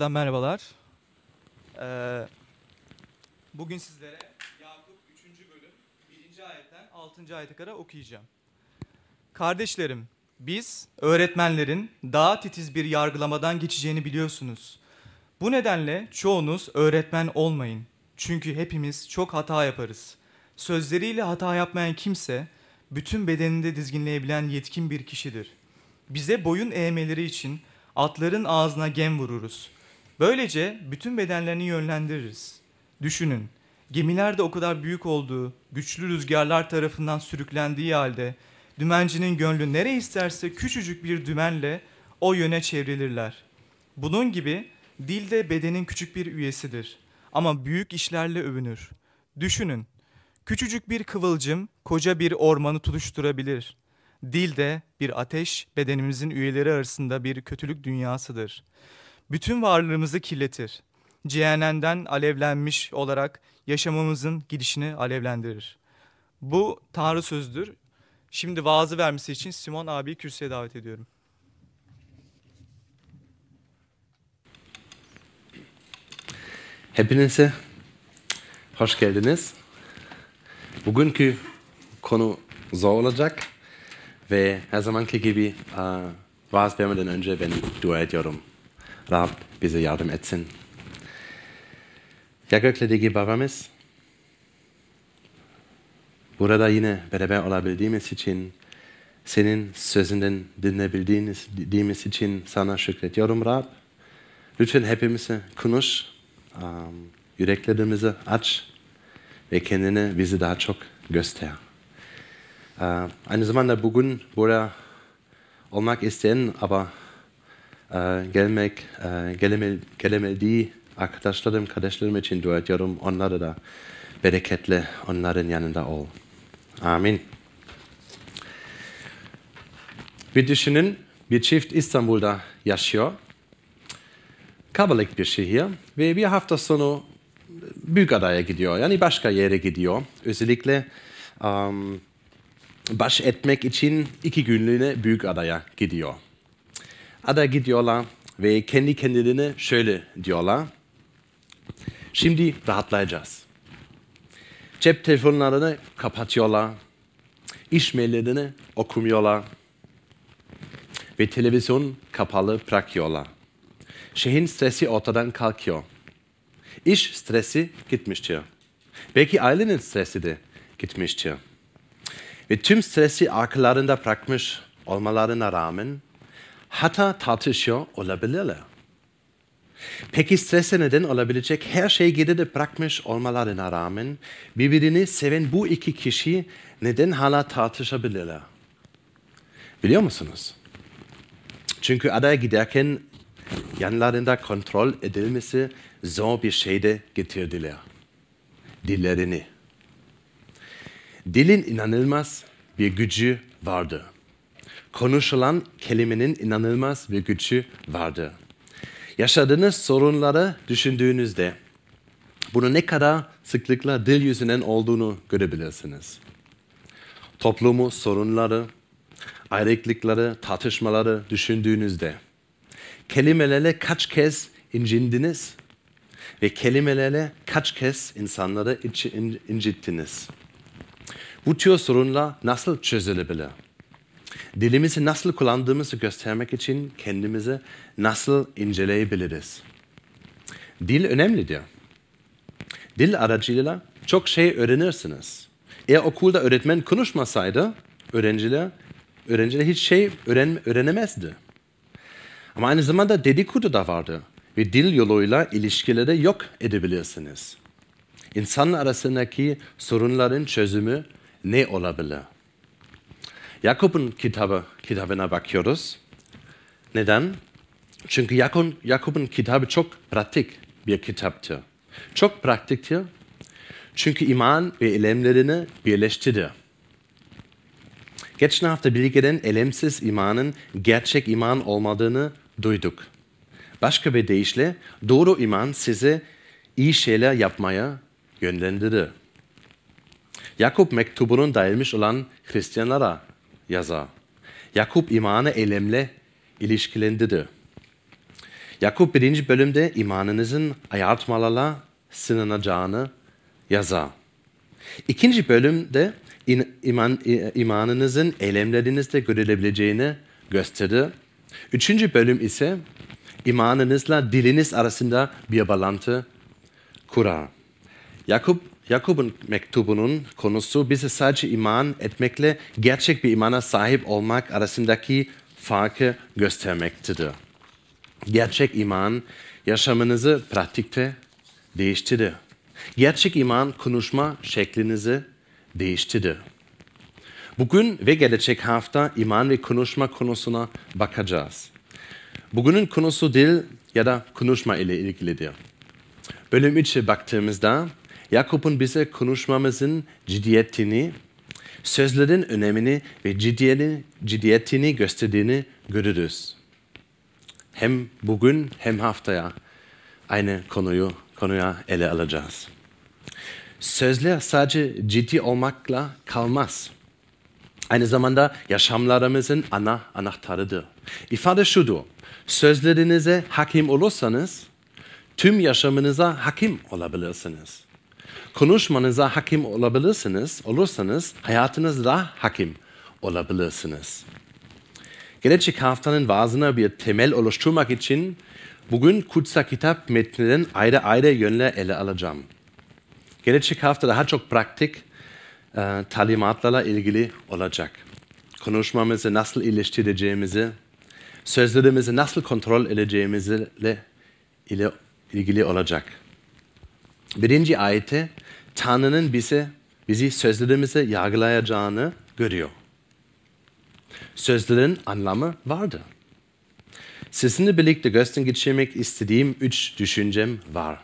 Tekrardan merhabalar. Ee, bugün sizlere Yakup 3. bölüm 1. ayetten 6. ayete kadar okuyacağım. Kardeşlerim, biz öğretmenlerin daha titiz bir yargılamadan geçeceğini biliyorsunuz. Bu nedenle çoğunuz öğretmen olmayın. Çünkü hepimiz çok hata yaparız. Sözleriyle hata yapmayan kimse bütün bedeninde dizginleyebilen yetkin bir kişidir. Bize boyun eğmeleri için atların ağzına gem vururuz. Böylece bütün bedenlerini yönlendiririz. Düşünün, gemiler de o kadar büyük olduğu, güçlü rüzgarlar tarafından sürüklendiği halde dümencinin gönlü nereye isterse küçücük bir dümenle o yöne çevrilirler. Bunun gibi dil de bedenin küçük bir üyesidir ama büyük işlerle övünür. Düşünün, küçücük bir kıvılcım koca bir ormanı tutuşturabilir. Dil de bir ateş bedenimizin üyeleri arasında bir kötülük dünyasıdır. Bütün varlığımızı kirletir. Cehennemden alevlenmiş olarak yaşamımızın gidişini alevlendirir. Bu Tanrı sözdür. Şimdi vaazı vermesi için Simon abi kürsüye davet ediyorum. Hepinize hoş geldiniz. Bugünkü konu zor olacak ve her zamanki gibi vaaz vermeden önce ben dua ediyorum. Rab bize yardım etsin. Ya göklerdeki babamız, burada yine beraber olabildiğimiz için, senin sözünden dinleyebildiğimiz için sana şükrediyorum Rab. Lütfen hepimize konuş, yüreklerimizi aç ve kendini bize daha çok göster. Aynı zamanda bugün burada olmak isteyen ama uh, gelmek, uh, gelemel, gelemediği arkadaşlarım, kardeşlerim için dua ediyorum. Onlara da bereketli, onların yanında ol. Amin. Bir düşünün, bir çift İstanbul'da yaşıyor. Kabalık bir şehir ve bir hafta sonu Büyükada'ya gidiyor. Yani başka yere gidiyor. Özellikle um, baş etmek için iki günlüğüne Büyükada'ya gidiyor. Ada gidiyorlar ve kendi kendilerine şöyle diyorlar. Şimdi rahatlayacağız. Cep telefonlarını kapatıyorlar. İş maillerini okumuyorlar. Ve televizyon kapalı bırakıyorlar. Şehrin stresi ortadan kalkıyor. İş stresi gitmiştir. Belki ailenin stresi de gitmiştir. Ve tüm stresi arkalarında bırakmış olmalarına rağmen hata tartışıyor olabilirler. Peki strese neden olabilecek her şeyi geride bırakmış olmalarına rağmen birbirini seven bu iki kişi neden hala tartışabilirler? Biliyor musunuz? Çünkü adaya giderken yanlarında kontrol edilmesi zor bir şeyde getirdiler. Dillerini. Dilin inanılmaz bir gücü vardı. Konuşulan kelimenin inanılmaz bir gücü vardı. Yaşadığınız sorunları düşündüğünüzde bunu ne kadar sıklıkla dil yüzünden olduğunu görebilirsiniz. Toplumu sorunları, ayrılıkları, tartışmaları düşündüğünüzde kelimelerle kaç kez incindiniz ve kelimelerle kaç kez insanları incittiniz? Bu tür sorunlar nasıl çözülebilir? Dilimizi nasıl kullandığımızı göstermek için kendimizi nasıl inceleyebiliriz? Dil önemlidir. Dil aracılığıyla çok şey öğrenirsiniz. Eğer okulda öğretmen konuşmasaydı öğrenciler, öğrenciler hiç şey öğren, öğrenemezdi. Ama aynı zamanda dedikodu da vardı ve dil yoluyla ilişkileri yok edebilirsiniz. İnsanlar arasındaki sorunların çözümü ne olabilir? Jakob'un kitabı, kitabına bakıyoruz. Neden? Çünkü Jakob'un kitabı çok pratik bir kitaptır. Çok pratiktir. Çünkü iman ve eylemlerini birleştirir. Geçen hafta bilgiden elemsiz imanın gerçek iman olmadığını duyduk. Başka bir deyişle doğru iman sizi iyi şeyler yapmaya yönlendirir. Yakup mektubunun dayanmış olan Hristiyanlara yazar. Yakup imanı eylemle ilişkilendirdi. Yakup birinci bölümde imanınızın ayartmalarla sınanacağını yazar. İkinci bölümde in, iman, imanınızın eylemlerinizde görülebileceğini gösterir. Üçüncü bölüm ise imanınızla diliniz arasında bir bağlantı kurar. Yakup, Yakup'un mektubunun konusu bize sadece iman etmekle gerçek bir imana sahip olmak arasındaki farkı göstermektedir. Gerçek iman yaşamınızı pratikte değiştirir. Gerçek iman konuşma şeklinizi değiştirir. Bugün ve gelecek hafta iman ve konuşma konusuna bakacağız. Bugünün konusu dil ya da konuşma ile ilgilidir. Bölüm 3'e baktığımızda Yakup'un bize konuşmamızın ciddiyetini, sözlerin önemini ve ciddiyetini, ciddiyetini gösterdiğini görürüz. Hem bugün hem haftaya aynı konuyu konuya ele alacağız. Sözler sadece ciddi olmakla kalmaz. Aynı zamanda yaşamlarımızın ana anahtarıdır. İfade şudur. Sözlerinize hakim olursanız tüm yaşamınıza hakim olabilirsiniz. Konuşmanıza hakim olabilirsiniz, olursanız hayatınızda hakim olabilirsiniz. Gelecek haftanın vaazına bir temel oluşturmak için bugün kutsal kitap metninden ayrı ayrı yönler ele alacağım. Gelecek hafta daha çok pratik e, talimatlarla ilgili olacak. Konuşmamızı nasıl iyileştireceğimizi, sözlerimizi nasıl kontrol edeceğimizle ile ilgili olacak. Birinci ayette Tanrı'nın bize, bizi sözlerimizi yargılayacağını görüyor. Sözlerin anlamı vardı. Sizinle birlikte gözden geçirmek istediğim üç düşüncem var.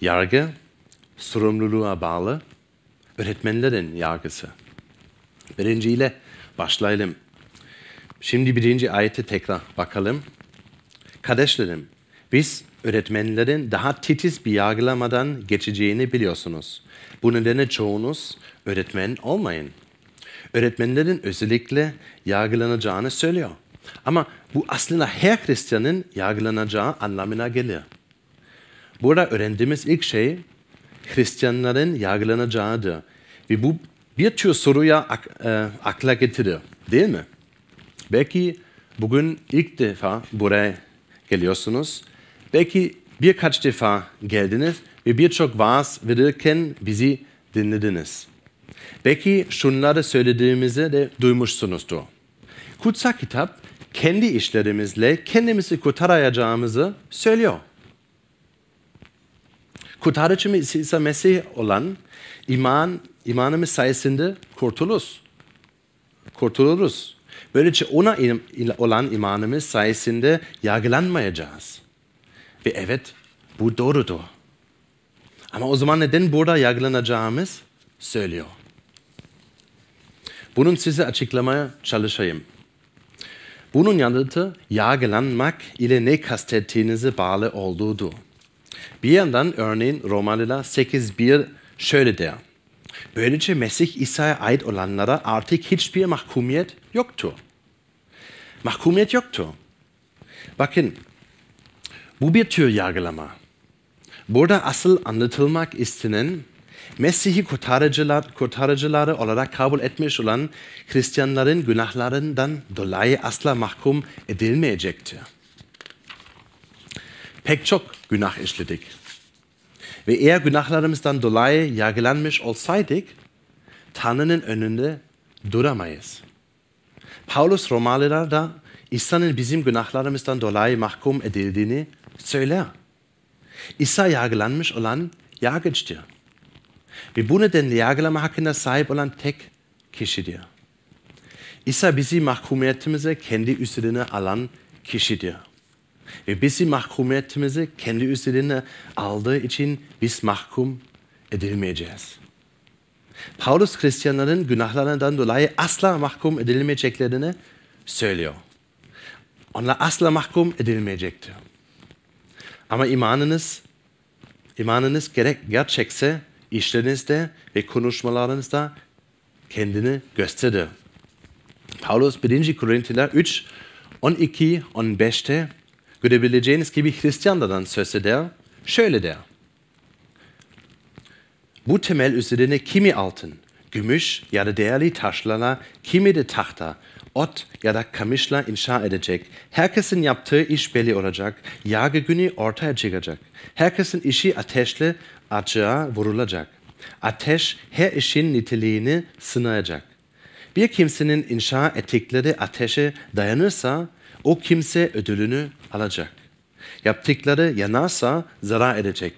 Yargı, sorumluluğa bağlı, öğretmenlerin yargısı. Birinciyle başlayalım. Şimdi birinci ayete tekrar bakalım. Kardeşlerim, biz öğretmenlerin daha titiz bir yargılamadan geçeceğini biliyorsunuz. Bu nedenle çoğunuz öğretmen olmayın. Öğretmenlerin özellikle yargılanacağını söylüyor. Ama bu aslında her Hristiyanın yargılanacağı anlamına gelir. Burada öğrendiğimiz ilk şey Hristiyanların yargılanacağıdır. Ve bu bir tür soruya ak, e, akla getirir. Değil mi? Belki bugün ilk defa buraya geliyorsunuz. Belki birkaç defa geldiniz ve birçok vaaz verirken bizi dinlediniz. Belki şunları söylediğimizi de duymuşsunuzdur. Kutsal kitap kendi işlerimizle kendimizi kurtaracağımızı söylüyor. Kurtarıcımız ise Mesih olan iman, imanımız sayesinde kurtuluruz. Kurtuluruz. Böylece ona olan imanımız sayesinde yargılanmayacağız. Ve evet bu doğrudur. Ama o zaman neden burada yargılanacağımız söylüyor. Bunun size açıklamaya çalışayım. Bunun yanıtı yargılanmak ile ne kastettiğinize bağlı olduğudur. Bir yandan örneğin Romalılar 8.1 şöyle der. Böylece Mesih İsa'ya ait olanlara artık hiçbir mahkumiyet yoktur. Mahkumiyet yoktur. Bakın bu bir tür yargılama. Burada asıl anlatılmak istenen Mesih'i kurtarıcılar, kurtarıcıları olarak kabul etmiş olan Hristiyanların günahlarından dolayı asla mahkum edilmeyecektir. Pek çok günah işledik. Ve eğer günahlarımızdan dolayı yargılanmış olsaydık, Tanrı'nın önünde duramayız. Paulus Romalılarda İsa'nın bizim günahlarımızdan dolayı mahkum edildiğini söyler. İsa yargılanmış olan yargıçtır. Ve bu nedenle yargılama hakkında sahip olan tek kişidir. İsa bizi mahkumiyetimize kendi üzerine alan kişidir. Ve bizi mahkumiyetimizi kendi üzerine aldığı için biz mahkum edilmeyeceğiz. Paulus Hristiyanların günahlarından dolayı asla mahkum edilmeyeceklerini söylüyor. Onlar asla mahkum edilmeyecektir. Ama imanınız, imanınız gerek gerçekse işlerinizde ve konuşmalarınızda kendini gösterir. Paulus 1. Korintliler 3, 12, 15'te görebileceğiniz gibi Hristiyanlardan söz eder, şöyle der. Bu temel üzerine kimi altın, gümüş ya da değerli taşlarla, kimi de tahta, ot ya da kamışla inşa edecek. Herkesin yaptığı iş belli olacak. Yargı günü ortaya çıkacak. Herkesin işi ateşle açığa vurulacak. Ateş her işin niteliğini sınayacak. Bir kimsenin inşa ettikleri ateşe dayanırsa o kimse ödülünü alacak. Yaptıkları yanarsa zarar edecek.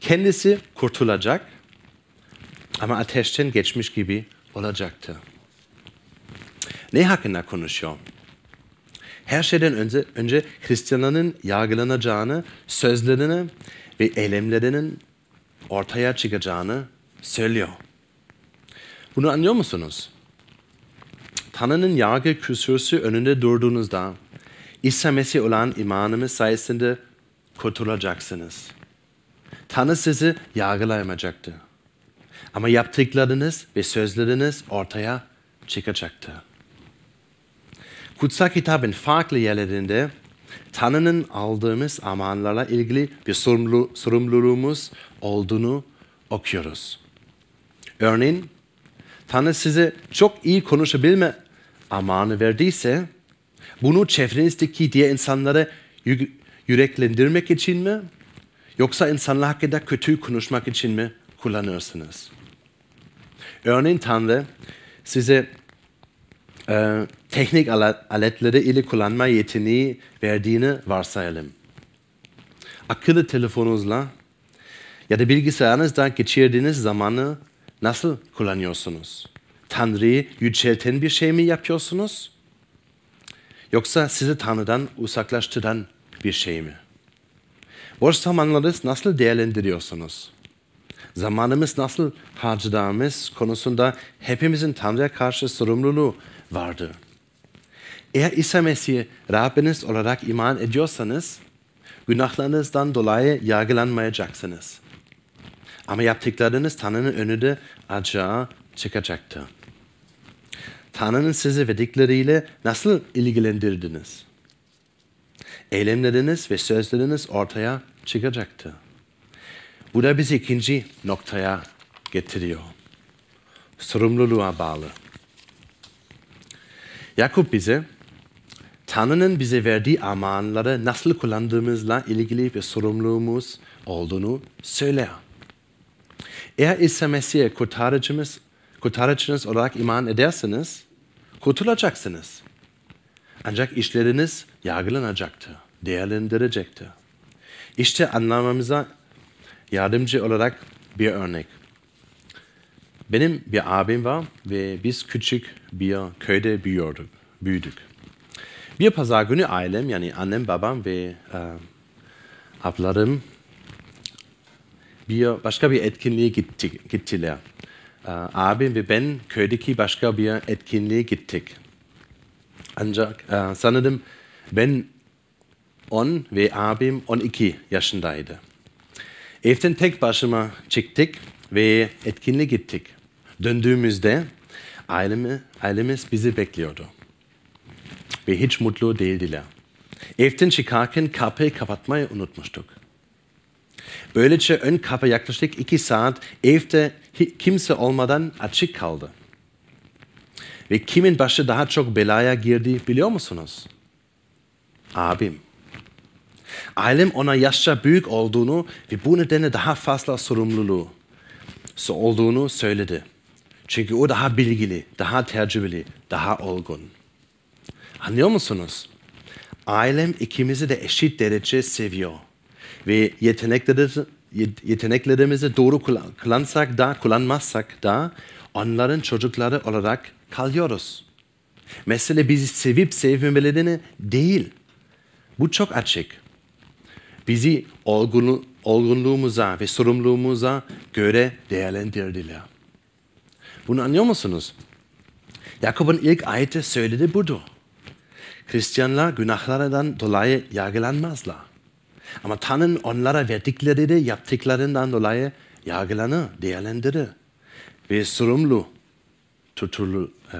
Kendisi kurtulacak ama ateşten geçmiş gibi olacaktı. Ne hakkında konuşuyor? Her şeyden önce, önce Hristiyanların yargılanacağını, sözlerini ve eylemlerinin ortaya çıkacağını söylüyor. Bunu anlıyor musunuz? Tanrı'nın yargı kürsüsü önünde durduğunuzda İsa Mesih olan imanımız sayesinde kurtulacaksınız. Tanrı sizi yargılayamayacaktı. Ama yaptıklarınız ve sözleriniz ortaya çıkacaktı. Kutsal kitabın farklı yerlerinde Tanrı'nın aldığımız amanlarla ilgili bir sorumlu, sorumluluğumuz olduğunu okuyoruz. Örneğin Tanrı size çok iyi konuşabilme amanı verdiyse bunu çevrenizdeki diğer insanları yüreklendirmek için mi yoksa insanlar hakkında kötü konuşmak için mi kullanırsınız? Örneğin Tanrı size e, teknik aletleri ile kullanma yeteneği verdiğini varsayalım. Akıllı telefonunuzla ya da bilgisayarınızda geçirdiğiniz zamanı nasıl kullanıyorsunuz? Tanrı'yı yücelten bir şey mi yapıyorsunuz? Yoksa sizi Tanrı'dan uzaklaştıran bir şey mi? Boş zamanları nasıl değerlendiriyorsunuz? Zamanımız nasıl harcadığımız konusunda hepimizin Tanrı'ya karşı sorumluluğu vardır. Eğer İsa Mesih Rabbiniz olarak iman ediyorsanız günahlarınızdan dolayı yargılanmayacaksınız. Ama yaptıklarınız Tanrı'nın önünde acığa çıkacaktır. Tanrı'nın sizi verdikleriyle nasıl ilgilendirdiniz? Eylemleriniz ve sözleriniz ortaya çıkacaktır. Bu da bizi ikinci noktaya getiriyor. Sorumluluğa bağlı. Yakup bize Tanrı'nın bize verdiği amanları nasıl kullandığımızla ilgili bir sorumluluğumuz olduğunu söyler. Eğer İsa Mesih'e kurtarıcımız, kurtarıcınız olarak iman ederseniz kurtulacaksınız. Ancak işleriniz yargılanacaktır, değerlendirecektir. İşte anlamamıza yardımcı olarak bir örnek. Benim bir abim var ve biz küçük bir köyde büyüyorduk, büyüdük. Bir pazar günü ailem yani annem, babam ve e, ablarım bir başka bir etkinliğe gitti, gittiler. E, abim ve ben köydeki başka bir etkinliğe gittik. Ancak e, sanırım ben 10 ve abim 12 yaşındaydı. Evden tek başıma çıktık ve etkinliğe gittik. Döndüğümüzde ailemi, ailemiz bizi bekliyordu. Ve hiç mutlu değildiler. Evden çıkarken kapıyı kapatmayı unutmuştuk. Böylece ön kapı yaklaşık iki saat evde kimse olmadan açık kaldı. Ve kimin başı daha çok belaya girdi biliyor musunuz? Abim. Ailem ona yaşça büyük olduğunu ve bu nedenle daha fazla sorumluluğu olduğunu söyledi. Çünkü o daha bilgili, daha tecrübeli, daha olgun. Anlıyor musunuz? Ailem ikimizi de eşit derece seviyor. Ve yeteneklerimizi, yeteneklerimizi doğru kullansak da, kullanmazsak da onların çocukları olarak kalıyoruz. Mesele bizi sevip sevmemelerini değil. Bu çok açık. Bizi olgun, olgunluğumuza ve sorumluluğumuza göre değerlendirdiler. Bunu anlıyor musunuz? Yakup'un ilk ayeti söyledi budur. Hristiyanlar günahlarından dolayı yargılanmazlar. Ama Tanrı'nın onlara verdikleri de yaptıklarından dolayı yargılanır, değerlendirir. Ve sorumlu tutulur, e,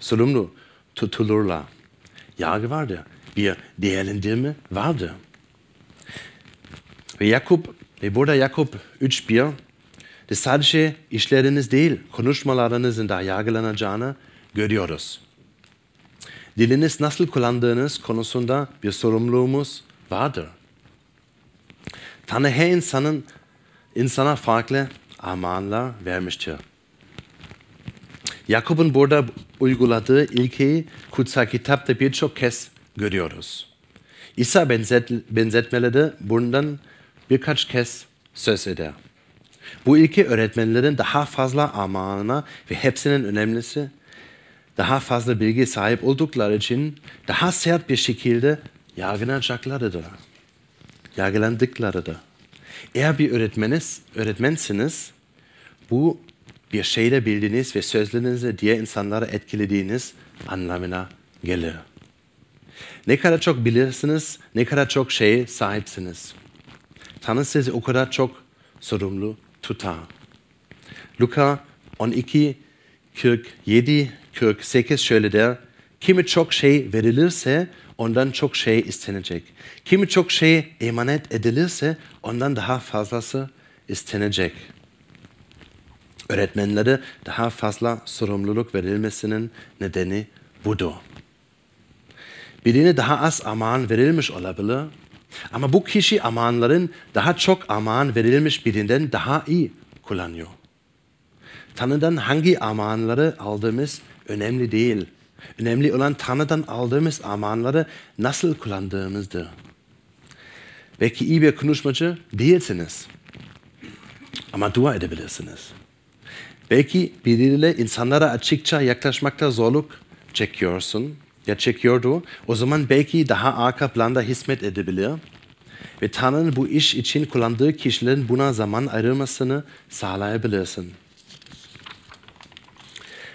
sorumlu tutulurlar. Yargı vardır. Bir değerlendirme vardır. Ve Yakup, ve burada Yakup 3.1 de sadece işleriniz değil, konuşmalarınızın da yargılanacağını görüyoruz. Diliniz nasıl kullandığınız konusunda bir sorumluluğumuz vardır. Tanrı her insanın insana farklı armağanlar vermiştir. Yakup'un burada uyguladığı ilkeyi kutsal kitapta birçok kez görüyoruz. İsa benzet, benzetmeleri bundan birkaç kez söz eder. Bu ilke öğretmenlerin daha fazla armağanına ve hepsinin önemlisi daha fazla bilgi sahip oldukları için daha sert bir şekilde yargılanacaklarıdır. Yargılandıklarıdır. Eğer bir öğretmeniz, öğretmensiniz, bu bir şeyde bildiğiniz ve sözlerinizle diğer insanları etkilediğiniz anlamına gelir. Ne kadar çok bilirsiniz, ne kadar çok şeye sahipsiniz. Tanrı sizi o kadar çok sorumlu tutar. Luka 12, 47, 48 şöyle der. Kimi çok şey verilirse ondan çok şey istenecek. Kimi çok şey emanet edilirse ondan daha fazlası istenecek. Öğretmenlere daha fazla sorumluluk verilmesinin nedeni budur. Birine daha az aman verilmiş olabilir. Ama bu kişi amanların daha çok aman verilmiş birinden daha iyi kullanıyor. Tanrı'dan hangi amanları aldığımız önemli değil. Önemli olan Tanrı'dan aldığımız amanları nasıl kullandığımızdır. Belki iyi bir konuşmacı değilsiniz. Ama dua edebilirsiniz. Belki biriyle insanlara açıkça yaklaşmakta zorluk çekiyorsun ya çekiyordu. O zaman belki daha arka planda hizmet edebilir. Ve Tanrı'nın bu iş için kullandığı kişilerin buna zaman ayrılmasını sağlayabilirsin.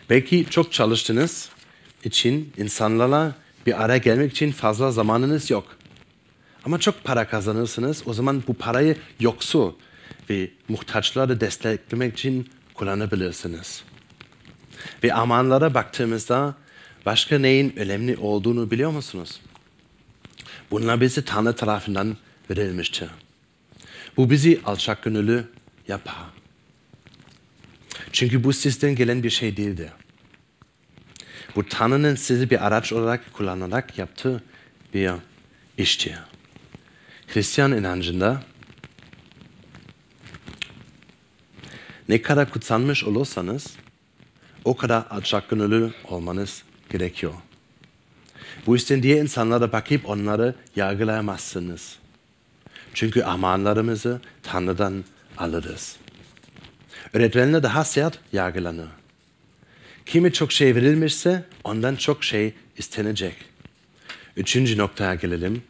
Belki çok çalıştığınız için insanlarla bir araya gelmek için fazla zamanınız yok. Ama çok para kazanırsınız. O zaman bu parayı yoksul ve muhtaçları desteklemek için kullanabilirsiniz. Ve amanlara baktığımızda başka neyin önemli olduğunu biliyor musunuz? Bunlar bizi Tanrı tarafından verilmiştir. Bu bizi alçak gönüllü yapar. Çünkü bu sizden gelen bir şey değildir. Bu Tanrı'nın sizi bir araç olarak kullanarak yaptığı bir iştir. Hristiyan inancında ne kadar kutsanmış olursanız o kadar alçak gönüllü olmanız gerekiyor. Bu yüzden diğer insanlara bakıp onları yargılayamazsınız. Çünkü amanlarımızı Tanrı'dan alırız. Öğretmenler daha sert yargılanır. Kime çok şey verilmişse ondan çok şey istenecek. Üçüncü noktaya gelelim.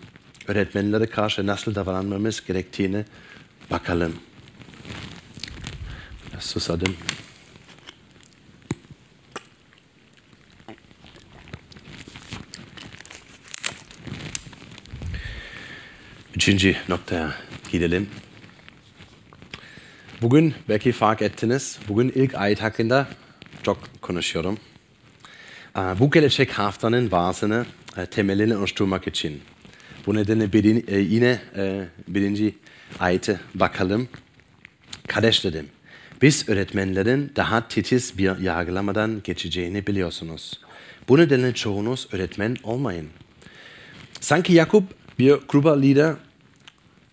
Öğretmenlere karşı nasıl davranmamız gerektiğini bakalım. Biraz susadım. Üçüncü noktaya gidelim. Bugün belki fark ettiniz, bugün ilk ayet hakkında çok konuşuyorum. Bu gelecek haftanın vaazını temelini oluşturmak için. Bu nedenle birin, yine birinci ayete bakalım. Kardeşlerim, biz öğretmenlerin daha titiz bir yargılamadan geçeceğini biliyorsunuz. Bu nedenle çoğunuz öğretmen olmayın. Sanki Yakup bir gruba lider,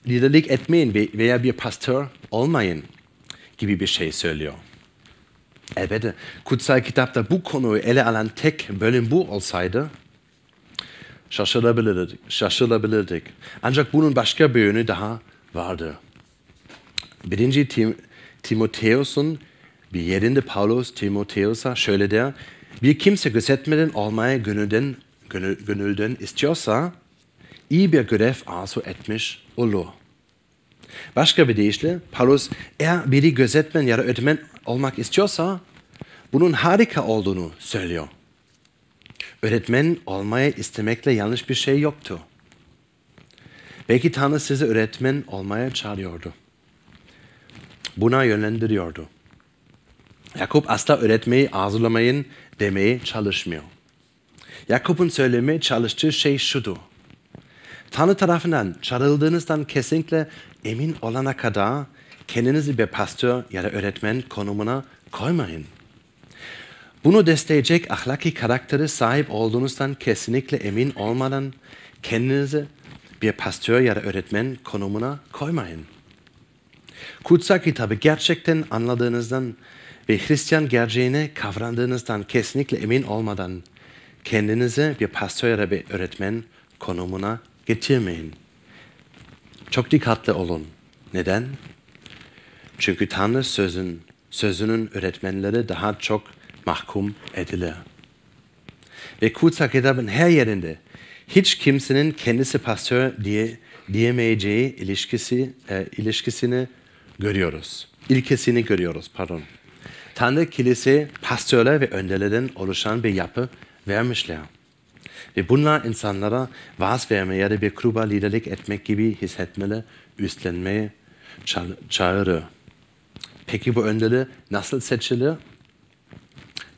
liderlik etmeyin veya bir pastör olmayın gibi bir şey söylüyor. Elbette kutsal kitapta bu konuyu ele alan tek bölüm bu olsaydı şaşırabilirdik. şaşırabilirdik. Ancak bunun başka bir yönü daha vardı. Birinci Tim Timoteus'un bir yerinde Paulus Timoteus'a şöyle der. Bir kimse gözetmeden olmaya gönülden, gönül, gönülden istiyorsa iyi bir görev arzu etmiş olur. Başka bir deyişle Paulus eğer biri gözetmen ya da öğretmen olmak istiyorsa bunun harika olduğunu söylüyor. Öğretmen olmayı istemekle yanlış bir şey yoktu. Belki Tanrı sizi öğretmen olmaya çağırıyordu. Buna yönlendiriyordu. Yakup asla öğretmeyi arzulamayın demeye çalışmıyor. Yakup'un söylemeye çalıştığı şey şudur. Tanrı tarafından çağrıldığınızdan kesinlikle emin olana kadar kendinizi bir pastör ya da öğretmen konumuna koymayın. Bunu destekleyecek ahlaki karakteri sahip olduğunuzdan kesinlikle emin olmadan kendinizi bir pastör ya da öğretmen konumuna koymayın. Kutsal kitabı gerçekten anladığınızdan ve Hristiyan gerçeğini kavrandığınızdan kesinlikle emin olmadan kendinizi bir pastör ya da bir öğretmen konumuna getirmeyin. Çok dikkatli olun. Neden? Çünkü Tanrı sözün, sözünün öğretmenleri daha çok mahkum edilir. Ve kutsal kitabın her yerinde hiç kimsenin kendisi pastör diye diyemeyeceği ilişkisi, e, ilişkisini görüyoruz. İlkesini görüyoruz, pardon. Tanrı kilise pastörler ve önderlerden oluşan bir yapı vermişler. Ve bunlar insanlara vaaz vermeye da bir gruba liderlik etmek gibi hissetmeli, üstlenmeye ça- çağırır. Peki bu önderler nasıl seçilir?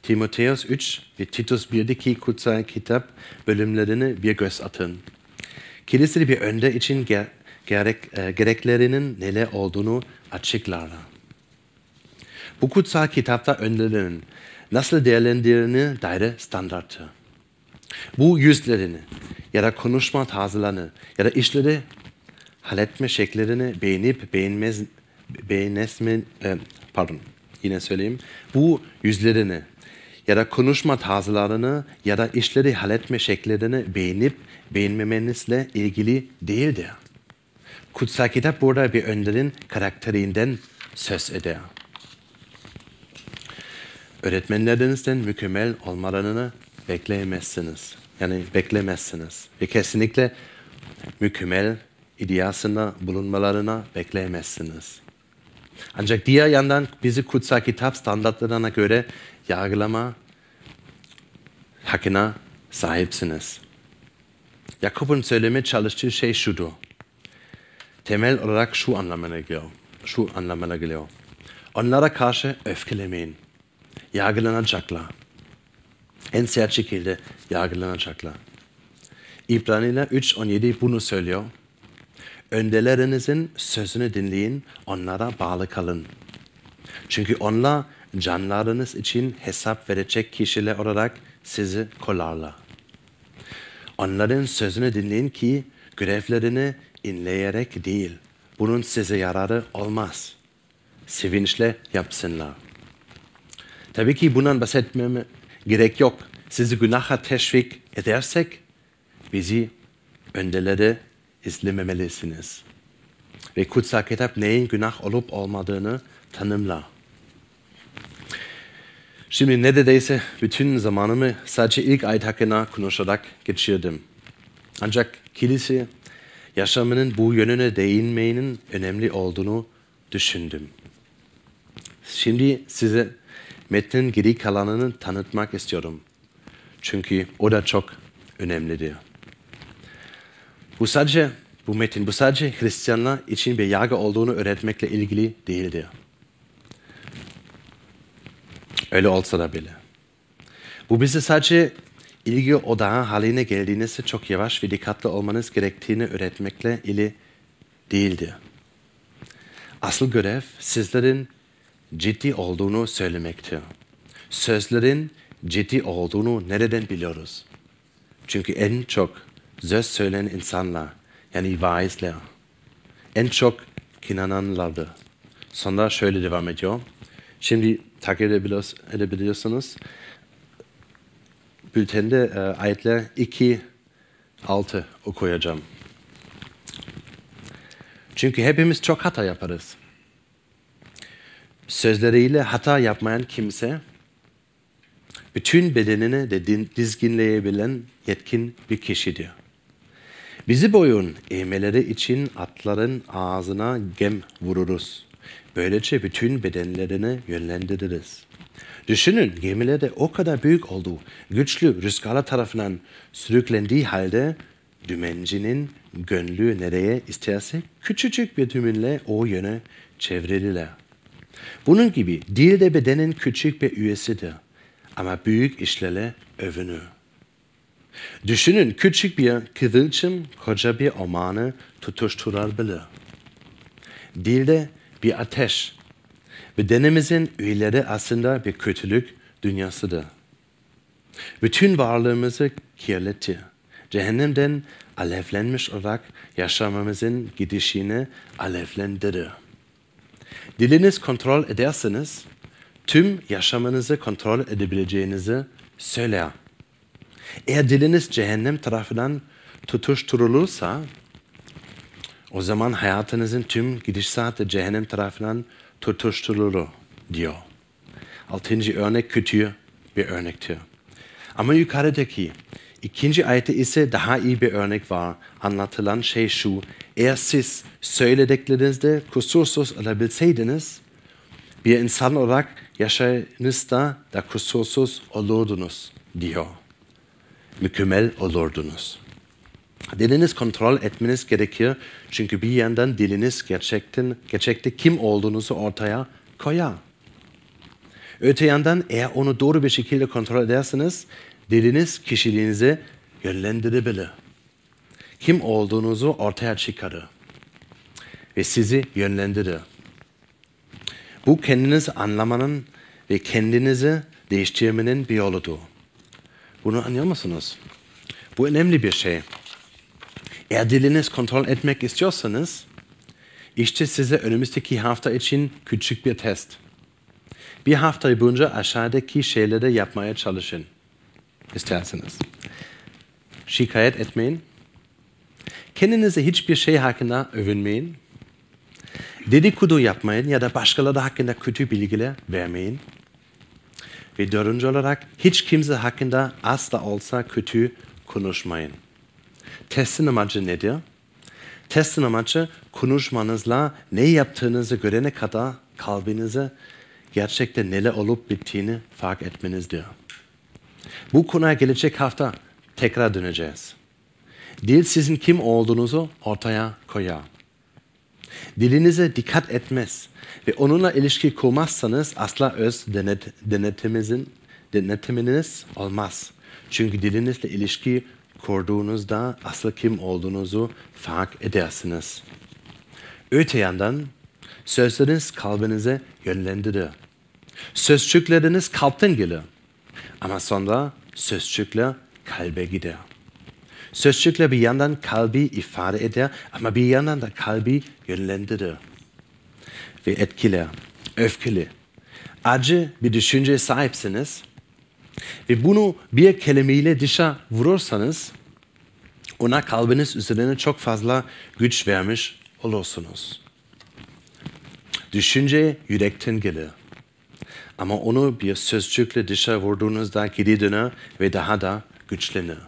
Timoteus 3 ve Titus 1'deki kutsal kitap bölümlerini bir göz atın. Kilisede bir önder için ger- gerek, e, gereklerinin neler olduğunu açıklarlar. Bu kutsal kitapta önderlerin nasıl değerlendirildiğine dair standarttır. Bu yüzlerini ya da konuşma tarzlarını ya da işleri halletme şekillerini beğenip beğenmez beğenesme e, pardon yine söyleyeyim. Bu yüzlerini ya da konuşma tarzlarını ya da işleri halletme şekillerini beğenip beğenmemenizle ilgili değildir. Kutsal kitap burada bir önderin karakterinden söz eder. Öğretmenlerinizden mükemmel olmalarını bekleyemezsiniz. Yani beklemezsiniz. Ve kesinlikle mükemmel iddiasında bulunmalarına bekleyemezsiniz. Ancak diğer yandan bizi kutsal kitap standartlarına göre yargılama hakkına sahipsiniz. Jakob'un söylemeye çalıştığı şey şudur. Temel olarak şu anlamına geliyor. Şu anlamına geliyor. Onlara karşı öfkelemeyin. Yargılanacaklar. En sert şekilde yargılanacaklar. İbraniler 3.17 bunu söylüyor. Önderlerinizin sözünü dinleyin, onlara bağlı kalın. Çünkü onlar canlarınız için hesap verecek kişiler olarak sizi kollarlar. Onların sözünü dinleyin ki görevlerini inleyerek değil, bunun size yararı olmaz. Sevinçle yapsınlar. Tabii ki bundan bahsetmeme gerek yok. Sizi günaha teşvik edersek bizi önderleri izlememelisiniz. Ve kutsal kitap neyin günah olup olmadığını tanımlar. Şimdi neredeyse bütün zamanımı sadece ilk ayet hakkında konuşarak geçirdim. Ancak kilise yaşamının bu yönüne değinmenin önemli olduğunu düşündüm. Şimdi size metnin geri kalanını tanıtmak istiyorum. Çünkü o da çok önemlidir. Bu sadece bu metin, bu sadece Hristiyanlar için bir yargı olduğunu öğretmekle ilgili değildir. Öyle olsa da bile. Bu bize sadece ilgi odağı haline geldiğinizde çok yavaş ve dikkatli olmanız gerektiğini öğretmekle ilgili değildir. Asıl görev sizlerin ciddi olduğunu söylemektir. Sözlerin ciddi olduğunu nereden biliyoruz? Çünkü en çok söz söyleyen insanlar, yani vaizler, en çok kinananlardır. Sonra şöyle devam ediyor. Şimdi takip edebiliyorsunuz. Bültende e, ayetler 2, 6 okuyacağım. Çünkü hepimiz çok hata yaparız. Sözleriyle hata yapmayan kimse bütün bedenini de dizginleyebilen yetkin bir kişidir. Bizi boyun eğmeleri için atların ağzına gem vururuz. Böylece bütün bedenlerini yönlendiririz. Düşünün gemilerde o kadar büyük olduğu, güçlü rüzgarlar tarafından sürüklendiği halde dümencinin gönlü nereye isterse küçücük bir dümenle o yöne çevrilirler. Bunun gibi dil de bedenin küçük bir üyesidir ama büyük işlerle övünür. Düşünün küçük bir kıvılcım koca bir ormanı tutuşturabilir. Dilde bir ateş. Bedenimizin üyeleri aslında bir kötülük dünyasıdır. Bütün varlığımızı kirletir. Cehennemden alevlenmiş olarak yaşamamızın gidişini alevlendirir. Diliniz kontrol ederseniz tüm yaşamınızı kontrol edebileceğinizi söyler. Eğer diliniz cehennem tarafından tutuşturulursa o zaman hayatınızın tüm gidişatı cehennem tarafından tutuşturulur diyor. Altıncı örnek kötü bir örnektir. Ama yukarıdaki ikinci ayette ise daha iyi bir örnek var. Anlatılan şey şu. Eğer siz söylediklerinizde kusursuz olabilseydiniz bir insan olarak yaşayınızda da kusursuz olurdunuz diyor. Mükemmel olurdunuz. Diliniz kontrol etmeniz gerekir. Çünkü bir yandan diliniz gerçekten, gerçekte kim olduğunuzu ortaya koyar. Öte yandan eğer onu doğru bir şekilde kontrol ederseniz diliniz kişiliğinizi yönlendirebilir. Kim olduğunuzu ortaya çıkarır ve sizi yönlendirir. Bu kendinizi anlamanın ve kendinizi değiştirmenin bir yoludur. Bunu anlıyor musunuz? Bu önemli bir şey. Eğer diliniz kontrol etmek istiyorsanız, işte size önümüzdeki hafta için küçük bir test. Bir hafta boyunca aşağıdaki şeyleri yapmaya çalışın. İsterseniz. Şikayet etmeyin. Kendinize hiçbir şey hakkında övünmeyin. Dedikodu yapmayın ya da başkaları hakkında kötü bilgiler vermeyin. Ve dördüncü olarak hiç kimse hakkında asla olsa kötü konuşmayın. Testin amacı nedir? Testin amacı konuşmanızla ne yaptığınızı görene kadar kalbinize gerçekten neler olup bittiğini fark etmenizdir. Bu konuya gelecek hafta tekrar döneceğiz. Dil sizin kim olduğunuzu ortaya koyar. Dilinize dikkat etmez ve onunla ilişki kurmazsanız asla öz denet, denetimizin, denetiminiz olmaz. Çünkü dilinizle ilişki kurduğunuzda asıl kim olduğunuzu fark edersiniz. Öte yandan sözleriniz kalbinize yönlendirir. Sözcükleriniz kalpten gelir. Ama sonra sözcükler kalbe gider. Sözcükler bir yandan kalbi ifade eder ama bir yandan da kalbi yönlendirir ve etkiler, öfkeli. Acı bir düşünce sahipsiniz ve bunu bir kelimeyle dışa vurursanız ona kalbiniz üzerine çok fazla güç vermiş olursunuz. Düşünce yürekten gelir. Ama onu bir sözcükle dışa vurduğunuzda geri döner ve daha da güçlenir.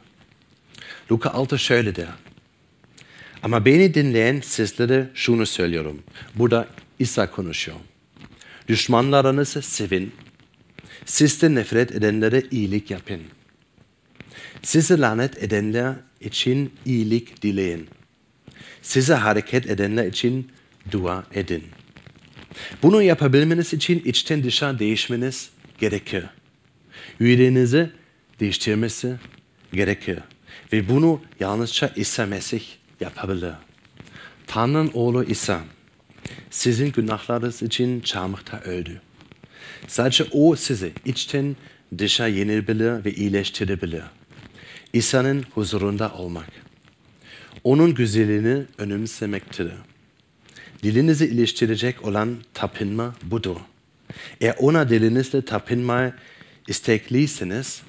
Luka 6 şöyle der. Ama beni dinleyen sizlere şunu söylüyorum. Burada İsa konuşuyor. Düşmanlarınızı sevin. Sizden nefret edenlere iyilik yapın. Sizi lanet edenler için iyilik dileyin. Size hareket edenler için dua edin. Bunu yapabilmeniz için içten dışa değişmeniz gerekir. Yüreğinizi değiştirmesi gerekir. Ve bunu yalnızca İsa Mesih yapabilir. Tanrı'nın oğlu İsa sizin günahlarınız için çarmıhta öldü. Sadece o sizi içten dışa yenebilir ve iyileştirebilir. İsa'nın huzurunda olmak. Onun güzelliğini önemsemektir. Dilinizi iliştirecek olan tapınma budur. Eğer ona dilinizle tapınmaya istekliyseniz,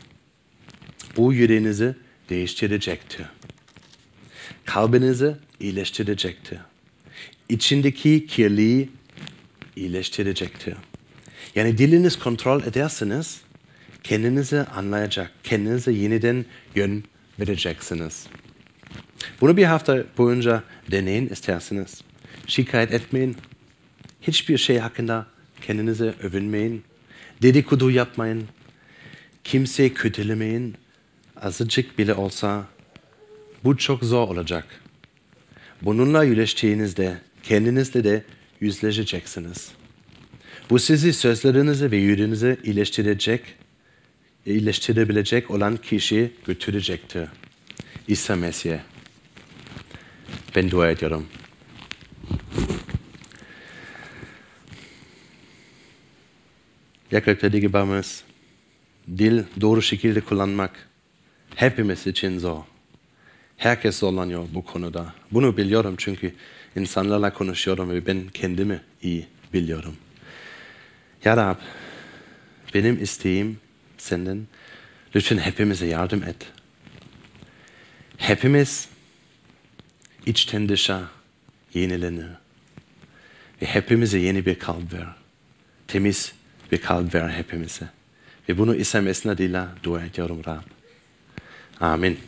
bu yüreğinizi değiştirecektir. Kalbinizi iyileştirecektir. İçindeki kirliği iyileştirecektir. Yani diliniz kontrol ederseniz kendinizi anlayacak, kendinize yeniden yön vereceksiniz. Bunu bir hafta boyunca deneyin isterseniz. Şikayet etmeyin. Hiçbir şey hakkında kendinize övünmeyin. Dedikodu yapmayın. Kimseyi kötülemeyin. Azıcık bile olsa bu çok zor olacak. Bununla yüzleştiğinizde kendinizle de yüzleşeceksiniz. Bu sizi sözlerinizi ve yüreğinizi iyileştirecek, iyileştirebilecek olan kişi götürecektir. İsa Mesih. Ben dua ediyorum. Yaklaşık gibimiz dil doğru şekilde kullanmak hepimiz için zor. Herkes zorlanıyor bu konuda. Bunu biliyorum çünkü insanlarla konuşuyorum ve ben kendimi iyi biliyorum. Ya Rab, benim isteğim senden lütfen hepimize yardım et. Hepimiz içten dışa yenilenir. Ve hepimize yeni bir kalp ver. Temiz bir kalp ver hepimize. Ve bunu İsa Mesnad'ıyla dua ediyorum Rab. Amin.